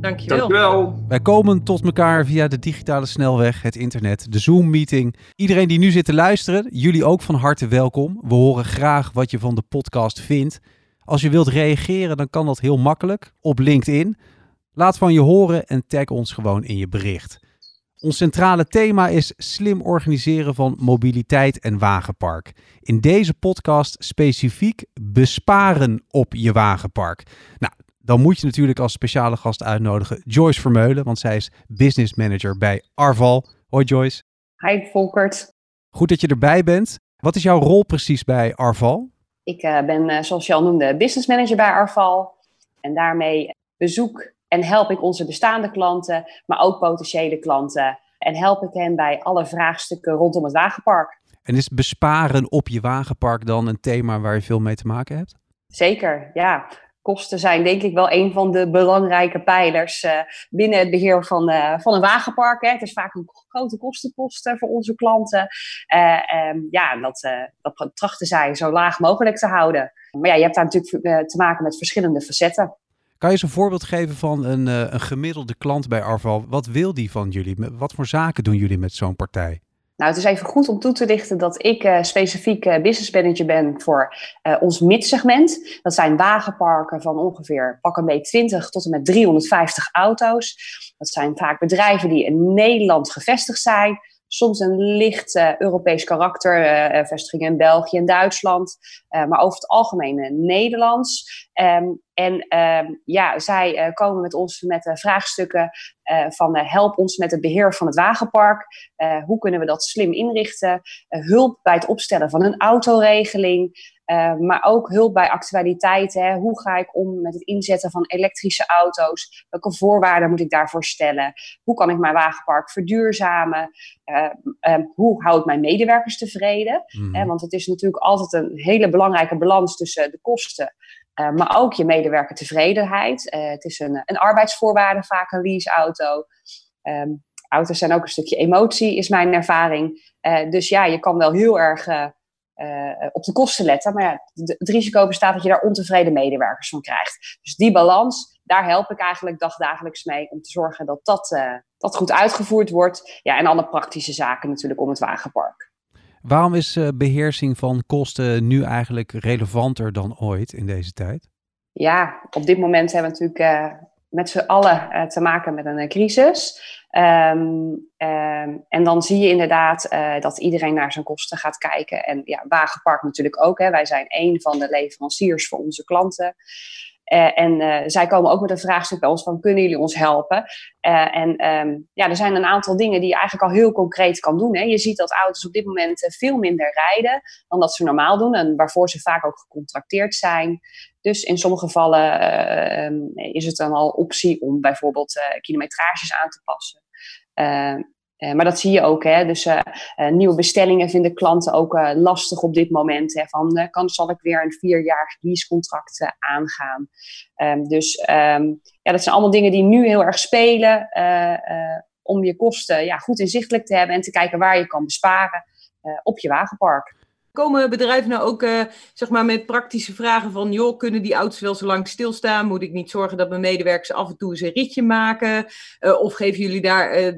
Dankjewel. Dankjewel. Wij komen tot elkaar via de digitale snelweg, het internet, de Zoom-meeting. Iedereen die nu zit te luisteren, jullie ook van harte welkom. We horen graag wat je van de podcast vindt. Als je wilt reageren, dan kan dat heel makkelijk op LinkedIn. Laat van je horen en tag ons gewoon in je bericht. Ons centrale thema is slim organiseren van mobiliteit en wagenpark. In deze podcast specifiek besparen op je wagenpark. Nou, dan moet je natuurlijk als speciale gast uitnodigen Joyce Vermeulen, want zij is business manager bij Arval. Hoi Joyce. Hi Volkert. Goed dat je erbij bent. Wat is jouw rol precies bij Arval? Ik uh, ben, uh, zoals je al noemde, business manager bij Arval. En daarmee bezoek en help ik onze bestaande klanten, maar ook potentiële klanten. En help ik hen bij alle vraagstukken rondom het wagenpark. En is besparen op je wagenpark dan een thema waar je veel mee te maken hebt? Zeker, ja. Kosten zijn denk ik wel een van de belangrijke pijlers uh, binnen het beheer van, uh, van een wagenpark. Hè. Het is vaak een grote kostenpost voor onze klanten. Uh, ja, dat, dat trachten zij zo laag mogelijk te houden. Maar ja, je hebt daar natuurlijk te maken met verschillende facetten. Kan je eens een voorbeeld geven van een, een gemiddelde klant bij Arval? Wat wil die van jullie? Wat voor zaken doen jullie met zo'n partij? Nou, het is even goed om toe te lichten dat ik uh, specifiek uh, business manager ben voor uh, ons midsegment. Dat zijn wagenparken van ongeveer pak een beetje 20 tot en met 350 auto's. Dat zijn vaak bedrijven die in Nederland gevestigd zijn. Soms een licht Europees karakter, vestigingen in België en Duitsland, maar over het algemeen Nederlands. Um, en um, ja, zij komen met ons met vraagstukken van help ons met het beheer van het wagenpark. hoe kunnen we dat slim inrichten? hulp bij het opstellen van een autoregeling. Maar ook hulp bij actualiteiten. Hè. Hoe ga ik om met het inzetten van elektrische auto's? Welke voorwaarden moet ik daarvoor stellen? Hoe kan ik mijn wagenpark verduurzamen? hoe hou ik mijn medewerkers tevreden? Mm. want het is natuurlijk altijd een hele belangrijke balans tussen de kosten uh, maar ook je medewerker tevredenheid. Het is een, een arbeidsvoorwaarde, vaak een leaseauto. Um, auto's zijn ook een stukje emotie, is mijn ervaring. Dus ja, je kan wel heel erg op de kosten letten. Maar ja, het risico bestaat dat je daar ontevreden medewerkers van krijgt. Dus die balans, daar help ik eigenlijk dagdagelijks mee. Om te zorgen dat dat, dat goed uitgevoerd wordt. Ja, en alle praktische zaken natuurlijk om het wagenpark. Waarom is uh, beheersing van kosten nu eigenlijk relevanter dan ooit in deze tijd? Ja, op dit moment hebben we natuurlijk met z'n allen te maken met een crisis. Um, um, en dan zie je inderdaad dat iedereen naar zijn kosten gaat kijken. En ja, Wagenpark natuurlijk ook. Hè. Wij zijn een van de leveranciers voor onze klanten. Uh, en uh, zij komen ook met een vraagstuk bij ons van, kunnen jullie ons helpen? En um, ja, er zijn een aantal dingen die je eigenlijk al heel concreet kan doen. Hè. Je ziet dat auto's op dit moment veel minder rijden dan dat ze normaal doen. En waarvoor ze vaak ook gecontracteerd zijn. Dus in sommige gevallen um, is het dan al optie om bijvoorbeeld kilometrages aan te passen. Uh, maar dat zie je ook. Hè? Dus uh, uh, nieuwe bestellingen vinden klanten ook lastig op dit moment. Hè? Van, kan, zal ik weer een vierjarig leasecontract aangaan? Um, dus um, ja, dat zijn allemaal dingen die nu heel erg spelen. om je kosten ja, goed inzichtelijk te hebben en te kijken waar je kan besparen op je wagenpark. Komen bedrijven nou ook zeg maar met praktische vragen van... joh, kunnen die auto's wel zo lang stilstaan? Moet ik niet zorgen dat mijn medewerkers af en toe eens een ritje maken? of geven jullie daar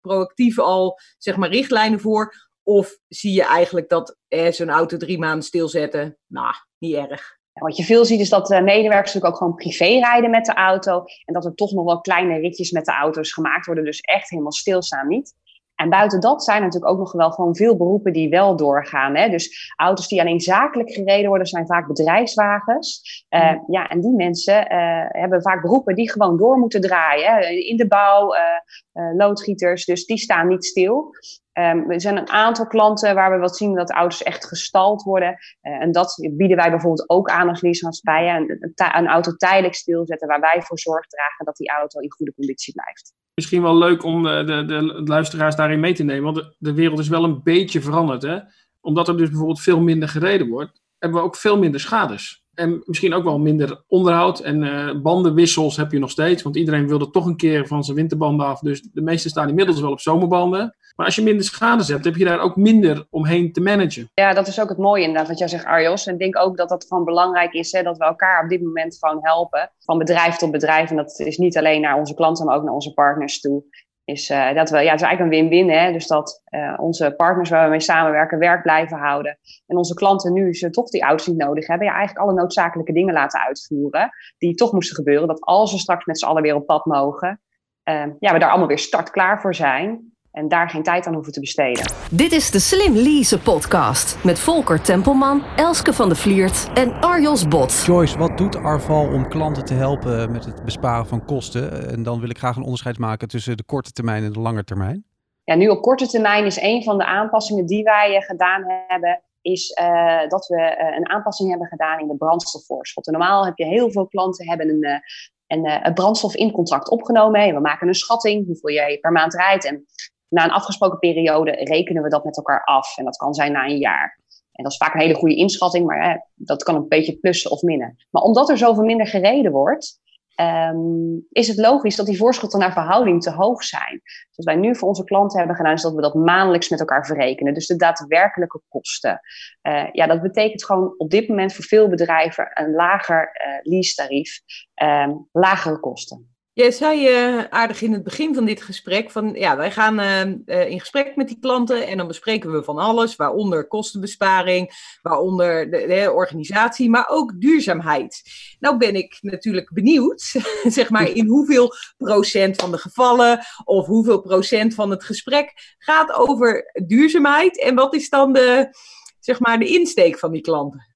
proactief al zeg maar, richtlijnen voor? Of zie je eigenlijk dat eh, zo'n auto drie maanden stilzetten? Nou, niet erg. Wat je veel ziet is dat medewerkers natuurlijk ook gewoon privé rijden met de auto. En dat er toch nog wel kleine ritjes met de auto's gemaakt worden. Dus echt helemaal stilstaan niet. En buiten dat zijn er natuurlijk ook nog wel gewoon veel beroepen die wel doorgaan. Hè? Dus auto's die alleen zakelijk gereden worden, zijn vaak bedrijfswagens. Uh, ja, en die mensen uh, hebben vaak beroepen die gewoon door moeten draaien. Hè? In de bouw, uh, loodgieters, dus die staan niet stil. Um, er zijn een aantal klanten waar we wat zien dat auto's echt gestald worden. Uh, en dat bieden wij bijvoorbeeld ook aan als leasemaatschappij. Een, een, auto tijdelijk stilzetten waar wij voor zorg dragen dat die auto in goede conditie blijft. Misschien wel leuk om de, de, de luisteraars daarin mee te nemen. Want de, de wereld is wel een beetje veranderd. Hè? Omdat er dus bijvoorbeeld veel minder gereden wordt, hebben we ook veel minder schades. En misschien ook wel minder onderhoud en uh, bandenwissels heb je nog steeds. Want iedereen wilde toch een keer van zijn winterbanden af. Dus de meeste staan inmiddels wel op zomerbanden. Maar als je minder schade hebt, heb je daar ook minder omheen te managen. Ja, dat is ook het mooie inderdaad wat jij zegt Arjos. En ik denk ook dat dat van belangrijk is hè, dat we elkaar op dit moment gewoon helpen. Van bedrijf tot bedrijf. En dat is niet alleen naar onze klanten, maar ook naar onze partners toe is uh, dat we, ja, het is eigenlijk een win-win. Dus dat uh, onze partners waar we mee samenwerken werk blijven houden. En onze klanten nu ze toch die auto's niet nodig hebben. Ja, eigenlijk alle noodzakelijke dingen laten uitvoeren. Die toch moesten gebeuren. Dat als we straks met z'n allen weer op pad mogen. Uh, ja, we daar allemaal weer startklaar voor zijn en daar geen tijd aan hoeven te besteden. Dit is de Slim Lease podcast met Volker Tempelman, Elske van de Vliert en Arjos Bot. Joyce, wat doet Arval om klanten te helpen met het besparen van kosten? En dan wil ik graag een onderscheid maken tussen de korte termijn en de lange termijn. Ja, nu op korte termijn is een van de aanpassingen die wij eh, gedaan hebben, is uh, dat we uh, een aanpassing hebben gedaan in de brandstofvoorschot. normaal heb je heel veel klanten hebben een, uh, een, een brandstof in contract opgenomen. We maken een schatting hoeveel jij per maand rijdt. En na een afgesproken periode rekenen we dat met elkaar af. En dat kan zijn na een jaar. En dat is vaak een hele goede inschatting, maar hè, dat kan een beetje plussen of minnen. Maar omdat er zoveel minder gereden wordt, um, is het logisch dat die voorschotten naar verhouding te hoog zijn. Wat wij nu voor onze klanten hebben gedaan, is dat we dat maandelijks met elkaar verrekenen. Dus de daadwerkelijke kosten. Uh, ja, dat betekent gewoon op dit moment voor veel bedrijven een lager uh, lease-tarief, um, lagere kosten. Jij zei uh, aardig in het begin van dit gesprek van ja, wij gaan uh, uh, in gesprek met die klanten en dan bespreken we van alles, waaronder kostenbesparing, waaronder de, de, organisatie, maar ook duurzaamheid. Nou ben ik natuurlijk benieuwd, zeg maar, in hoeveel procent van de gevallen of hoeveel procent van het gesprek gaat over duurzaamheid en wat is dan de, zeg maar, de insteek van die klanten?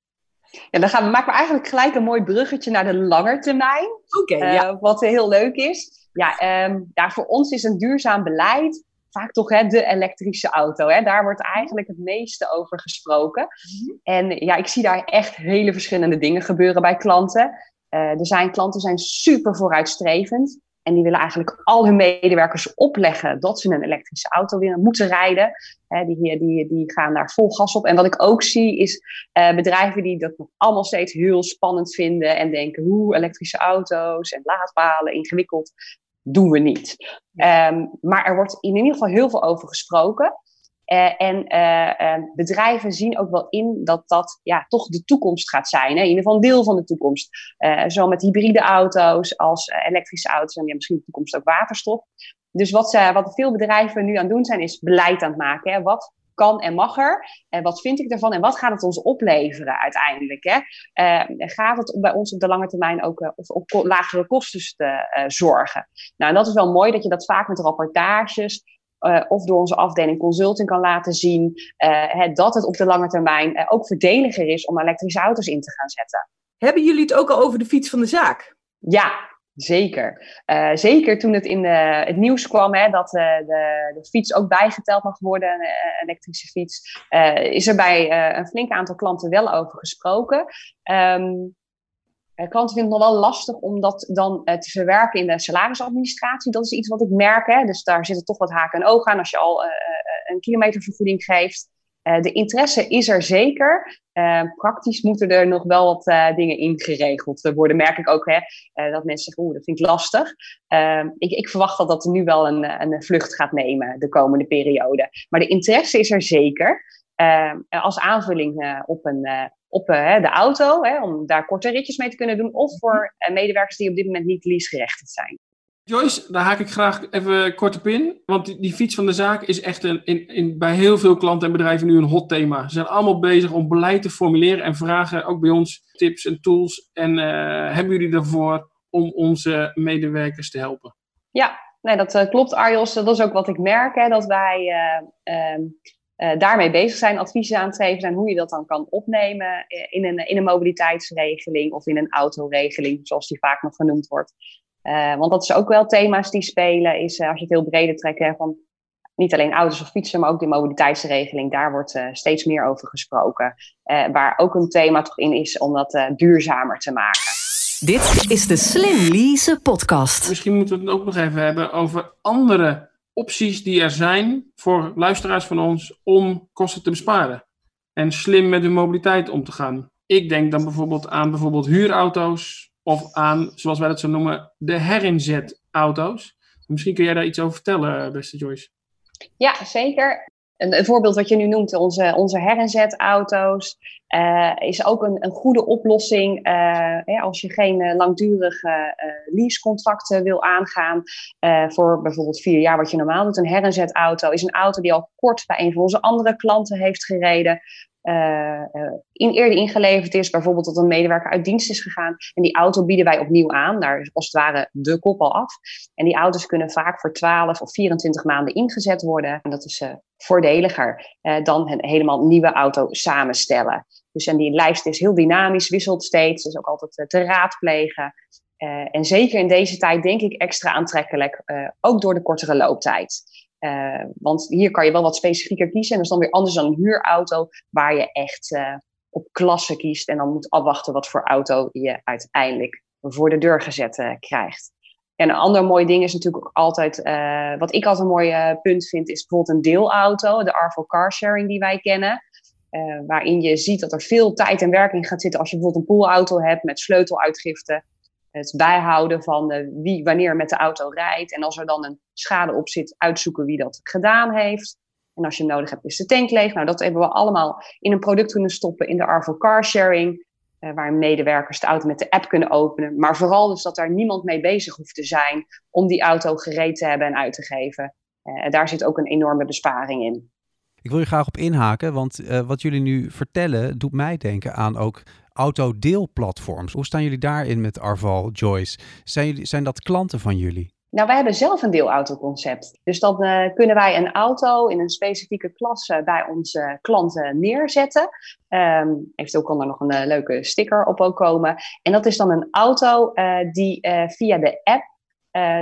Ja, dan gaan we, maken we eigenlijk gelijk een mooi bruggetje naar de langetermijn. Oké, okay, ja. wat heel leuk is. Ja, um, ja, voor ons is een duurzaam beleid vaak toch hè, de elektrische auto. Hè? Daar wordt eigenlijk het meeste over gesproken. Mm-hmm. En ja, ik zie daar echt hele verschillende dingen gebeuren bij klanten. Uh, er zijn klanten zijn super vooruitstrevend. En die willen eigenlijk al hun medewerkers opleggen dat ze een elektrische auto willen, moeten rijden. He, die, die, die gaan daar vol gas op. En wat ik ook zie is uh, bedrijven die dat nog allemaal steeds heel spannend vinden. En denken, hoe elektrische auto's en laadpalen, ingewikkeld. Doen we niet. Um, maar er wordt in ieder geval heel veel over gesproken. Uh, en uh, uh, bedrijven zien ook wel in dat dat ja, toch de toekomst gaat zijn. Hè? In ieder geval een deel van de toekomst. zowel met hybride auto's als elektrische auto's en misschien in de toekomst ook waterstof. Dus wat, ze, wat veel bedrijven nu aan het doen zijn, is beleid aan het maken. Hè? Wat kan en mag er? En wat vind ik ervan? En wat gaat het ons opleveren uiteindelijk? Hè? gaat het bij ons op de lange termijn ook op, op lagere kosten te zorgen? Nou, en dat is wel mooi dat je dat vaak met rapportages uh, of door onze afdeling consulting kan laten zien uh, dat het op de lange termijn uh, ook verdeliger is om elektrische auto's in te gaan zetten. Hebben jullie het ook al over de fiets van de zaak? Ja, zeker. zeker toen het in de, het nieuws kwam hè, dat de, de, fiets ook bijgeteld mag worden, een elektrische fiets, is er bij een flink aantal klanten wel over gesproken. Um, klanten vinden het nog wel lastig om dat dan uh, te verwerken in de salarisadministratie. Dat is iets wat ik merk. Hè? Dus daar zitten toch wat haken en ogen aan als je al uh, een kilometervergoeding geeft. de interesse is er zeker. praktisch moeten er nog wel wat dingen ingeregeld worden. Merk ik ook hè, dat mensen zeggen, oeh, dat vind ik lastig. Ehm, ik, ik, verwacht dat dat nu wel een, een vlucht gaat nemen de komende periode. Maar de interesse is er zeker. Ehm, als aanvulling op een op uh, de auto, hè, om daar korte ritjes mee te kunnen doen, of voor uh, medewerkers die op dit moment niet leasegerechtigd zijn. Joyce, daar haak ik graag even kort op in. Want die, die fiets van de zaak is echt een, in, in, bij heel veel klanten en bedrijven nu een hot thema. Ze zijn allemaal bezig om beleid te formuleren en vragen ook bij ons tips en tools. En uh, hebben jullie daarvoor om onze medewerkers te helpen? Ja, nee, dat klopt Arjos. Dat is ook wat ik merk, hè, dat wij ehm, uh, daarmee bezig zijn, adviezen aan het geven zijn hoe je dat dan kan opnemen in een, in een mobiliteitsregeling of in een autoregeling, zoals die vaak nog genoemd wordt. Uh, want dat is ook wel thema's die spelen, is uh, als je het heel breder trekt, van niet alleen auto's of fietsen, maar ook die mobiliteitsregeling. Daar wordt steeds meer over gesproken. waar ook een thema toch in is om dat duurzamer te maken. Dit is de Slim Lease podcast. Misschien moeten we het ook nog even hebben over andere opties die er zijn voor luisteraars van ons om kosten te besparen. En slim met hun mobiliteit om te gaan. Ik denk dan bijvoorbeeld aan bijvoorbeeld huurauto's of aan, zoals wij dat zo noemen, de herinzetauto's. Misschien kun jij daar iets over vertellen, beste Joyce. Ja, zeker. Een, voorbeeld wat je nu noemt, onze, onze herinzetauto's, uh, is ook een, een goede oplossing uh, als je geen uh, langdurige leasecontracten wil aangaan. voor bijvoorbeeld vier jaar, wat je normaal doet. Een herinzetauto is een auto die al kort bij een van onze andere klanten heeft gereden. Uh, in, eerder ingeleverd is, bijvoorbeeld dat een medewerker uit dienst is gegaan. En die auto bieden wij opnieuw aan, daar is als het ware de kop al af. En die auto's kunnen vaak voor 12 of 24 maanden ingezet worden. En dat is uh, voordeliger dan een helemaal nieuwe auto samenstellen. Dus en die lijst is heel dynamisch, wisselt steeds, dus ook altijd te raadplegen. en zeker in deze tijd denk ik extra aantrekkelijk, ook door de kortere looptijd. Uh, want hier kan je wel wat specifieker kiezen. En dat is dan weer anders dan een huurauto, waar je echt uh, op klasse kiest. En dan moet afwachten wat voor auto je uiteindelijk voor de deur gezet uh, krijgt. En een ander mooi ding is natuurlijk ook altijd, wat ik altijd een mooi punt vind, is bijvoorbeeld een deelauto, de Arvo Carsharing die wij kennen. waarin je ziet dat er veel tijd en werking gaat zitten als je bijvoorbeeld een poolauto hebt met sleuteluitgifte het bijhouden van de, wie wanneer met de auto rijdt. En als er dan een schade op zit, uitzoeken wie dat gedaan heeft. En als je hem nodig hebt, is de tank leeg. Nou, dat hebben we allemaal in een product kunnen stoppen in de Arvo Carsharing. Uh, waar medewerkers de auto met de app kunnen openen. Maar vooral dus dat daar niemand mee bezig hoeft te zijn om die auto gereed te hebben en uit te geven. Uh, daar zit ook een enorme besparing in. Ik wil je graag op inhaken, want uh, wat jullie nu vertellen doet mij denken aan ook autodeelplatforms. Hoe staan jullie daarin met Arval, Joyce? Zijn, jullie, zijn dat klanten van jullie? Nou, wij hebben zelf een deelautoconcept. Dus dan uh, kunnen wij een auto in een specifieke klasse bij onze klanten neerzetten. Um, eventueel kan er nog een uh, leuke sticker op ook komen. En dat is dan een auto uh, die via de app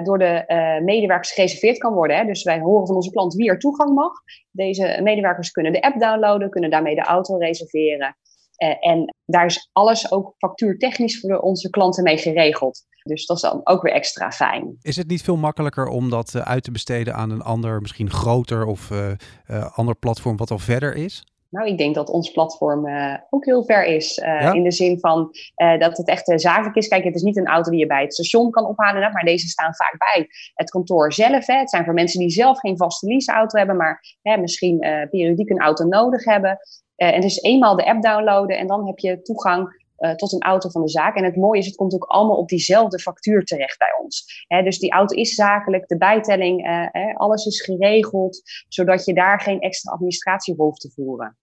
door de medewerkers gereserveerd kan worden. Hè. Dus wij horen van onze klant wie er toegang mag. Deze medewerkers kunnen de app downloaden, kunnen daarmee de auto reserveren. Uh, en daar is alles ook factuurtechnisch voor onze klanten mee geregeld. Dus dat is dan ook weer extra fijn. Is het niet veel makkelijker om dat uh, uit te besteden aan een ander, misschien groter of uh, ander platform wat al verder is? Nou, ik denk dat ons platform uh, ook heel ver is. Uh, ja? In de zin van uh, dat het echt zakelijk is. Kijk, het is niet een auto die je bij het station kan ophalen, maar deze staan vaak bij het kantoor zelf. Hè. Het zijn voor mensen die zelf geen vaste leaseauto hebben, maar hè, misschien periodiek een auto nodig hebben. En dus eenmaal de app downloaden en dan heb je toegang tot een auto van de zaak. En het mooie is, het komt ook allemaal op diezelfde factuur terecht bij ons. Dus die auto is zakelijk, de bijtelling, alles is geregeld, zodat je daar geen extra administratie hoeft te voeren.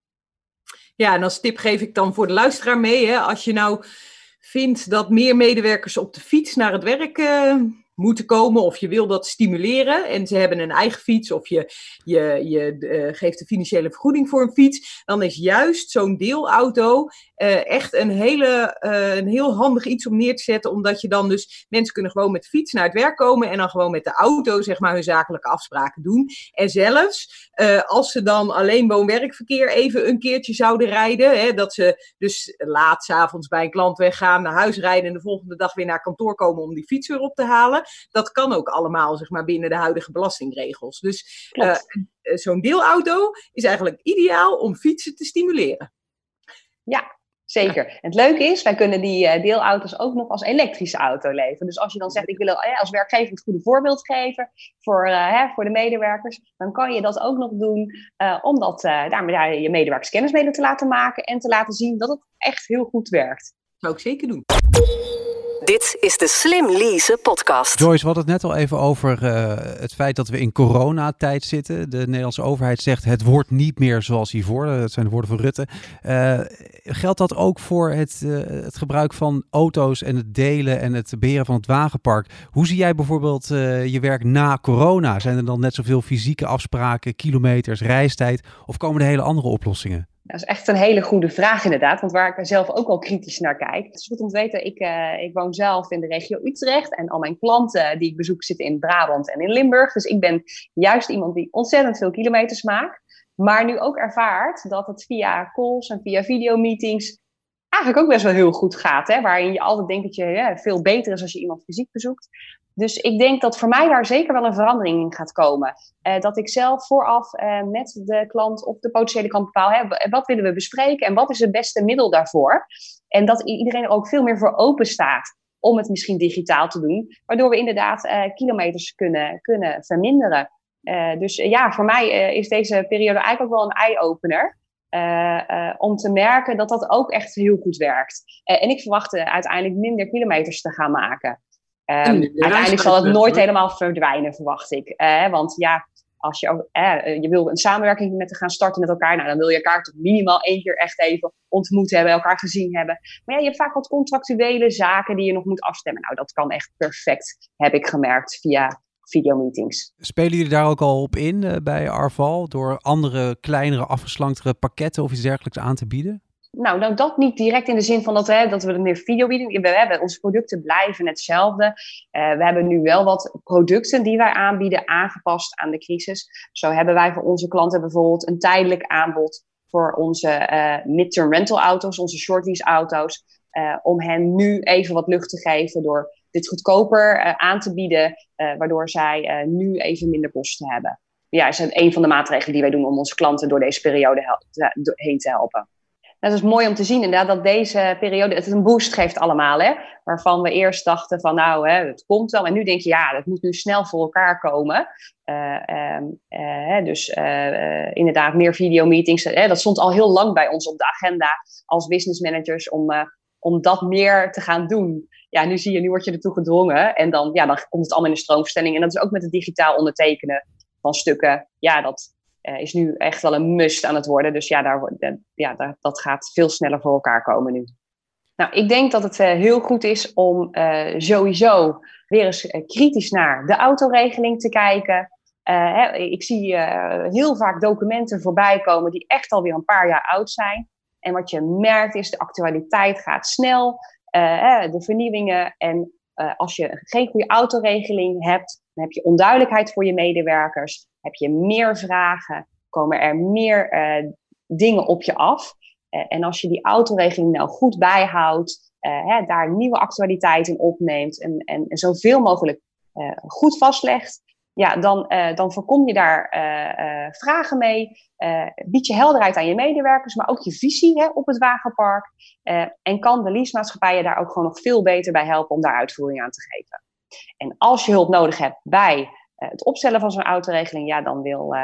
Ja, en als tip geef ik dan voor de luisteraar mee. Hè, als je nou vindt dat meer medewerkers op de fiets naar het werk moeten komen of je wil dat stimuleren en ze hebben een eigen fiets of je, je, je uh, geeft de financiële vergoeding voor een fiets, dan is juist zo'n deelauto uh, echt een, hele, uh, een heel handig iets om neer te zetten, omdat je dan dus mensen kunnen gewoon met fiets naar het werk komen en dan gewoon met de auto zeg maar hun zakelijke afspraken doen. En zelfs als ze dan alleen woon-werkverkeer even een keertje zouden rijden, hè, dat ze dus laat s'avonds bij een klant weggaan, naar huis rijden en de volgende dag weer naar kantoor komen om die fiets weer op te halen, dat kan ook allemaal zeg maar, binnen de huidige belastingregels. Dus uh, zo'n deelauto is eigenlijk ideaal om fietsen te stimuleren. Ja, Zeker. En het leuke is, wij kunnen die uh, deelauto's ook nog als elektrische auto leveren. Dus als je dan zegt, ik wil als werkgever het goede voorbeeld geven voor, uh, hè, voor de medewerkers, dan kan je dat ook nog doen, om dat, daarmee je medewerkers kennis mee te laten maken en te laten zien dat het echt heel goed werkt. Dat zou ik zeker doen. Dit is de Slim Lease podcast. Joyce, we hadden het net al even over uh, het feit dat we in coronatijd zitten. De Nederlandse overheid zegt het wordt niet meer zoals hiervoor. Dat zijn de woorden van Rutte. Uh, geldt dat ook voor het, het gebruik van auto's en het delen en het beheren van het wagenpark? Hoe zie jij bijvoorbeeld je werk na corona? Zijn er dan net zoveel fysieke afspraken, kilometers, reistijd? Of komen er hele andere oplossingen? Dat is echt een hele goede vraag inderdaad, want waar ik zelf ook al kritisch naar kijk. Het is goed om te weten, ik, uh, ik woon zelf in de regio Utrecht en al mijn klanten die ik bezoek zitten in Brabant en in Limburg. Dus ik ben juist iemand die ontzettend veel kilometers maakt, maar nu ook ervaart dat het via calls en via videomeetings eigenlijk ook best wel heel goed gaat. Hè? Waarin je altijd denkt dat je veel beter is als je iemand fysiek bezoekt. Dus ik denk dat voor mij daar zeker wel een verandering in gaat komen. Uh, dat ik zelf vooraf uh, met de klant of de potentiële klant bepaal, hè, wat willen we bespreken en wat is het beste middel daarvoor. En dat iedereen er ook veel meer voor open staat om het misschien digitaal te doen. Waardoor we inderdaad uh, kilometers kunnen, kunnen verminderen. dus ja, voor mij is deze periode eigenlijk ook wel een eye-opener. om te merken dat dat ook echt heel goed werkt. en ik verwacht uiteindelijk minder kilometers te gaan maken. Um, uiteindelijk zal het nooit helemaal verdwijnen, verwacht ik. Uh, want ja, als je, uh, je wil een samenwerking met te gaan starten met elkaar, nou, dan wil je elkaar toch minimaal één keer echt even ontmoet hebben, elkaar gezien hebben. Maar ja, je hebt vaak wat contractuele zaken die je nog moet afstemmen. Nou, dat kan echt perfect, heb ik gemerkt, via videomeetings. Spelen jullie daar ook al op in uh, bij Arval door andere, kleinere, afgeslanktere pakketten of iets dergelijks aan te bieden? Nou, nou, dat niet direct in de zin van dat, hè, dat we meer video bieden. We hebben, onze producten blijven hetzelfde. Uh, we hebben nu wel wat producten die wij aanbieden, aangepast aan de crisis. Zo hebben wij voor onze klanten bijvoorbeeld een tijdelijk aanbod voor onze uh, midterm rental auto's, onze short lease auto's. Uh, om hen nu even wat lucht te geven door dit goedkoper aan te bieden, waardoor zij nu even minder kosten hebben. Ja, is een van de maatregelen die wij doen om onze klanten door deze periode heen te helpen. Dat is mooi om te zien inderdaad dat deze periode het een boost geeft allemaal. Hè? Waarvan we eerst dachten van nou, hè, het komt wel. En nu denk je ja, dat moet nu snel voor elkaar komen. Uh, uh, dus uh, inderdaad meer videomeetings. dat stond al heel lang bij ons op de agenda als business managers om, om dat meer te gaan doen. Ja, nu zie je, nu word je ertoe gedwongen. En dan, ja, dan komt het allemaal in de stroomstelling. En dat is ook met het digitaal ondertekenen van stukken. Ja, dat, uh, is nu echt wel een must aan het worden. Dus ja, daar, ja daar, dat gaat veel sneller voor elkaar komen nu. Nou, ik denk dat het uh, heel goed is om sowieso weer eens kritisch naar de autoregeling te kijken. Hè, ik zie heel vaak documenten voorbij komen die echt alweer een paar jaar oud zijn. En wat je merkt is, de actualiteit gaat snel, de vernieuwingen. En als je geen goede autoregeling hebt, dan heb je onduidelijkheid voor je medewerkers. Heb je meer vragen? Komen er meer uh, dingen op je af? Uh, en als je die autoregeling nou goed bijhoudt, hè, daar nieuwe actualiteit in opneemt en, en, en zoveel mogelijk goed vastlegt, ja, dan, dan voorkom je daar vragen mee. bied je helderheid aan je medewerkers, maar ook je visie hè, op het wagenpark. en kan de leasemaatschappijen daar ook gewoon nog veel beter bij helpen om daar uitvoering aan te geven. En als je hulp nodig hebt bij eh, het opstellen van zo'n autoregeling, ja, dan wil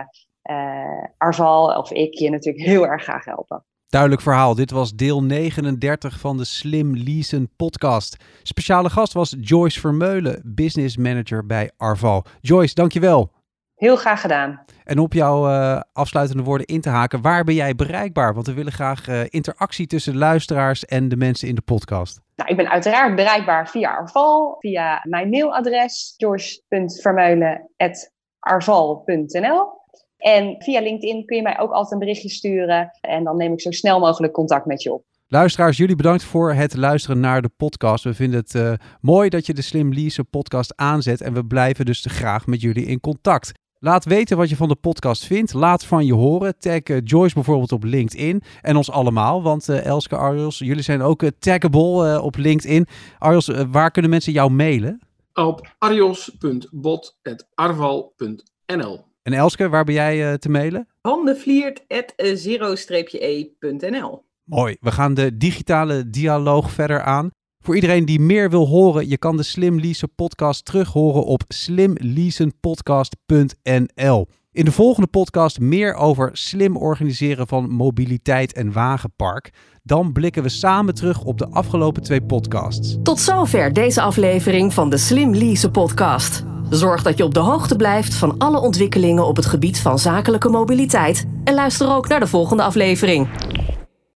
Arval of ik je natuurlijk heel erg graag helpen. Duidelijk verhaal. Dit was deel 39 van de Slim Leasen podcast. Speciale gast was Joyce Vermeulen, business manager bij Arval. Joyce, dankjewel. Heel graag gedaan. En op jouw uh, afsluitende woorden in te haken, waar ben jij bereikbaar? Want we willen graag uh, interactie tussen luisteraars en de mensen in de podcast. Nou, ik ben uiteraard bereikbaar via Arval, via mijn mailadres george.vermeulen.arval.nl. En via LinkedIn kun je mij ook altijd een berichtje sturen en dan neem ik zo snel mogelijk contact met je op. Luisteraars, jullie bedankt voor het luisteren naar de podcast. We vinden het uh, mooi dat je de Slim Lease podcast aanzet en we blijven dus graag met jullie in contact. Laat weten wat je van de podcast vindt. Laat van je horen. Tag uh, Joyce bijvoorbeeld op LinkedIn. En ons allemaal. Want uh, Elske, Arjos, jullie zijn ook uh, taggable op LinkedIn. Arjos, waar kunnen mensen jou mailen? Op arjos.bot.arval.nl En Elske, waar ben jij te mailen? Handenvliert.0-e.nl Mooi. We gaan de digitale dialoog verder aan. Voor iedereen die meer wil horen, je kan de Slim Leasen podcast terug horen op slimleasenpodcast.nl. In de volgende podcast meer over slim organiseren van mobiliteit en wagenpark. Dan blikken we samen terug op de afgelopen twee podcasts. Tot zover deze aflevering van de Slim Lease podcast. Zorg dat je op de hoogte blijft van alle ontwikkelingen op het gebied van zakelijke mobiliteit en luister ook naar de volgende aflevering.